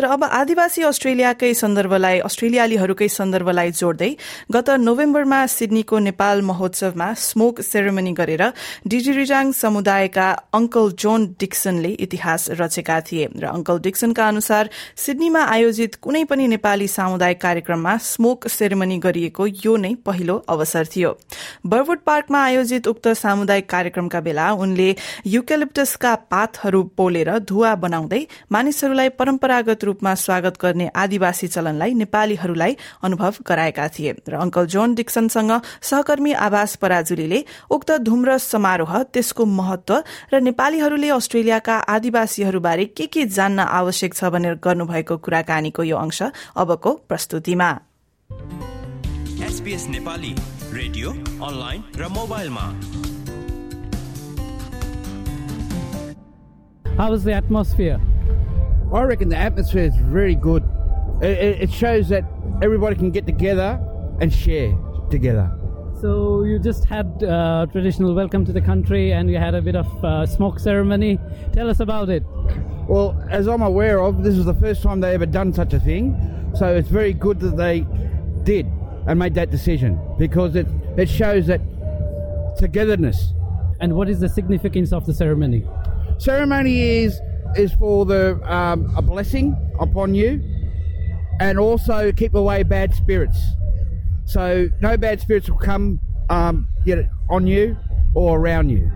र अब आदिवासी अस्ट्रेलियाकै सन्दर्भलाई अस्ट्रेलियालीहरूकै सन्दर्भलाई जोड्दै गत नोभेम्बरमा सिडनीको नेपाल महोत्सवमा स्मोक सेरेमनी गरेर डिजिरिजाङ समुदायका अंकल जोन डिक्सनले इतिहास रचेका थिए र अंकल डिक्सनका अनुसार सिडनीमा आयोजित कुनै पनि नेपाली सामुदायिक कार्यक्रममा स्मोक सेरेमनी गरिएको यो नै पहिलो अवसर थियो। बर्वुड पार्कमा आयोजित उक्त सामुदायिक कार्यक्रमका बेला उनले युकेलिप्टसका पातहरू पोलेर धुवा बनाउँदै मानिसहरूलाई परम्परागत रूपमा स्वागत गर्ने आदिवासी चलनलाई नेपालीहरूलाई अनुभव गराएका थिए र अंकल जोन डिक्सनसँग सहकर्मी आवास पराजुलीले उक्त धुम्र समारोह त्यसको महत्व र नेपालीहरूले अस्ट्रेलियाका आदिवासीहरूबारे के के जान्न आवश्यक छ भनेर गर्नुभएको कुराकानीको यो अंश अबको प्रस्तुतिमा नेपाली रेडियो अनलाइन र मोबाइलमा How was the atmosphere? I reckon the atmosphere is very good. It, it, shows that everybody can get together and share together. So you just had uh, traditional welcome to the country, and you had a bit of uh, smoke ceremony. Tell us about it. Well, as I'm aware of, this is the first time they ever done such a thing. So it's very good that they did and made that decision because it it shows that togetherness. And what is the significance of the ceremony? Ceremony is is for the um, a blessing upon you, and also keep away bad spirits. So no bad spirits will come um, on you or around you.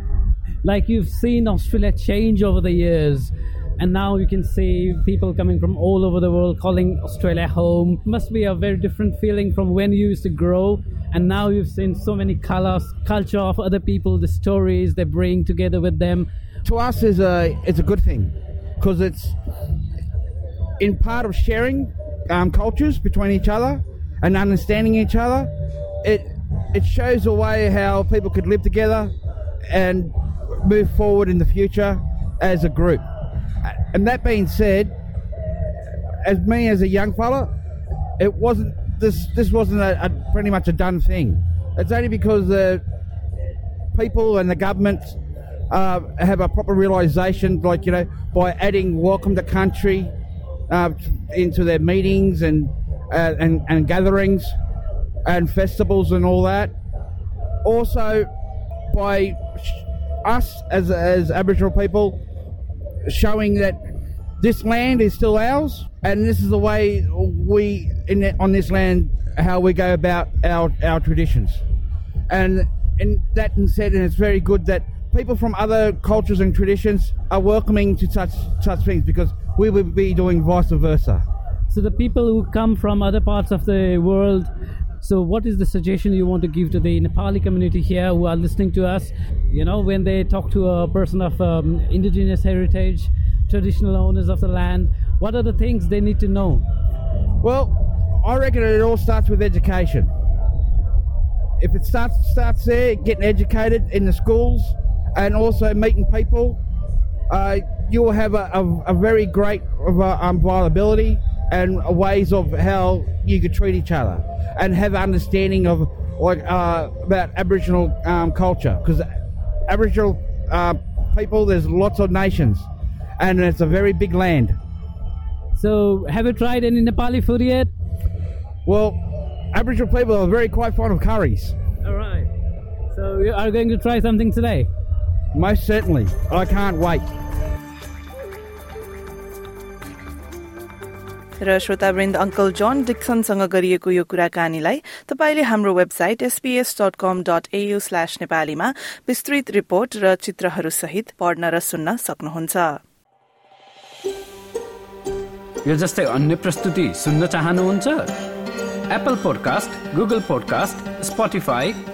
Like you've seen Australia change over the years, and now you can see people coming from all over the world calling Australia home. Must be a very different feeling from when you used to grow, and now you've seen so many colors, culture of other people, the stories they bring together with them. To us, is a it's a good thing because it's in part of sharing um, cultures between each other and understanding each other. It it shows a way how people could live together and move forward in the future as a group. And that being said, as me as a young fella, it wasn't this this wasn't a, a pretty much a done thing. It's only because the people and the government uh, have a proper realization, like, you know, by adding welcome to country uh, into their meetings and, uh, and, and gatherings and festivals and all that. Also, by us as, as Aboriginal people showing that this land is still ours and this is the way we in on this land how we go about our our traditions and and that said and it's very good that people from other cultures and traditions are welcoming to such such things because we would be doing vice versa. So the people who come from other parts of the world. So what is the suggestion you want to give to the Nepali community here who are listening to us? You know, when they talk to a person of um, indigenous heritage, traditional owners of the land, what are the things they need to know? Well, I reckon it all starts with education. If it starts starts there, getting educated in the schools, and also meeting people, uh, you will have a, a, a very great uh, um, viability and ways of how you could treat each other and have understanding of like uh, about Aboriginal um, culture because Aboriginal uh, people there's lots of nations and it's a very big land. So, have you tried any Nepali food yet? Well, Aboriginal people are very quite fond of curries. All right. So, you are going to try something today? Most certainly. I can't wait. र श्रोतावृन्द uncle John डिक्सनसँग गरिएको यो कुराकानीलाई तपाईँले हाम्रो website SBS dot com dot AU slash नेपालीमा विस्तृत रिपोर्ट र चित्रहरू सहित पढ्न र सुन्न सक्नुहुन्छ यो जस्तै अन्य प्रस्तुति सुन्न चाहनुहुन्छ एप्पल पोडकास्ट गुगल पोडकास्ट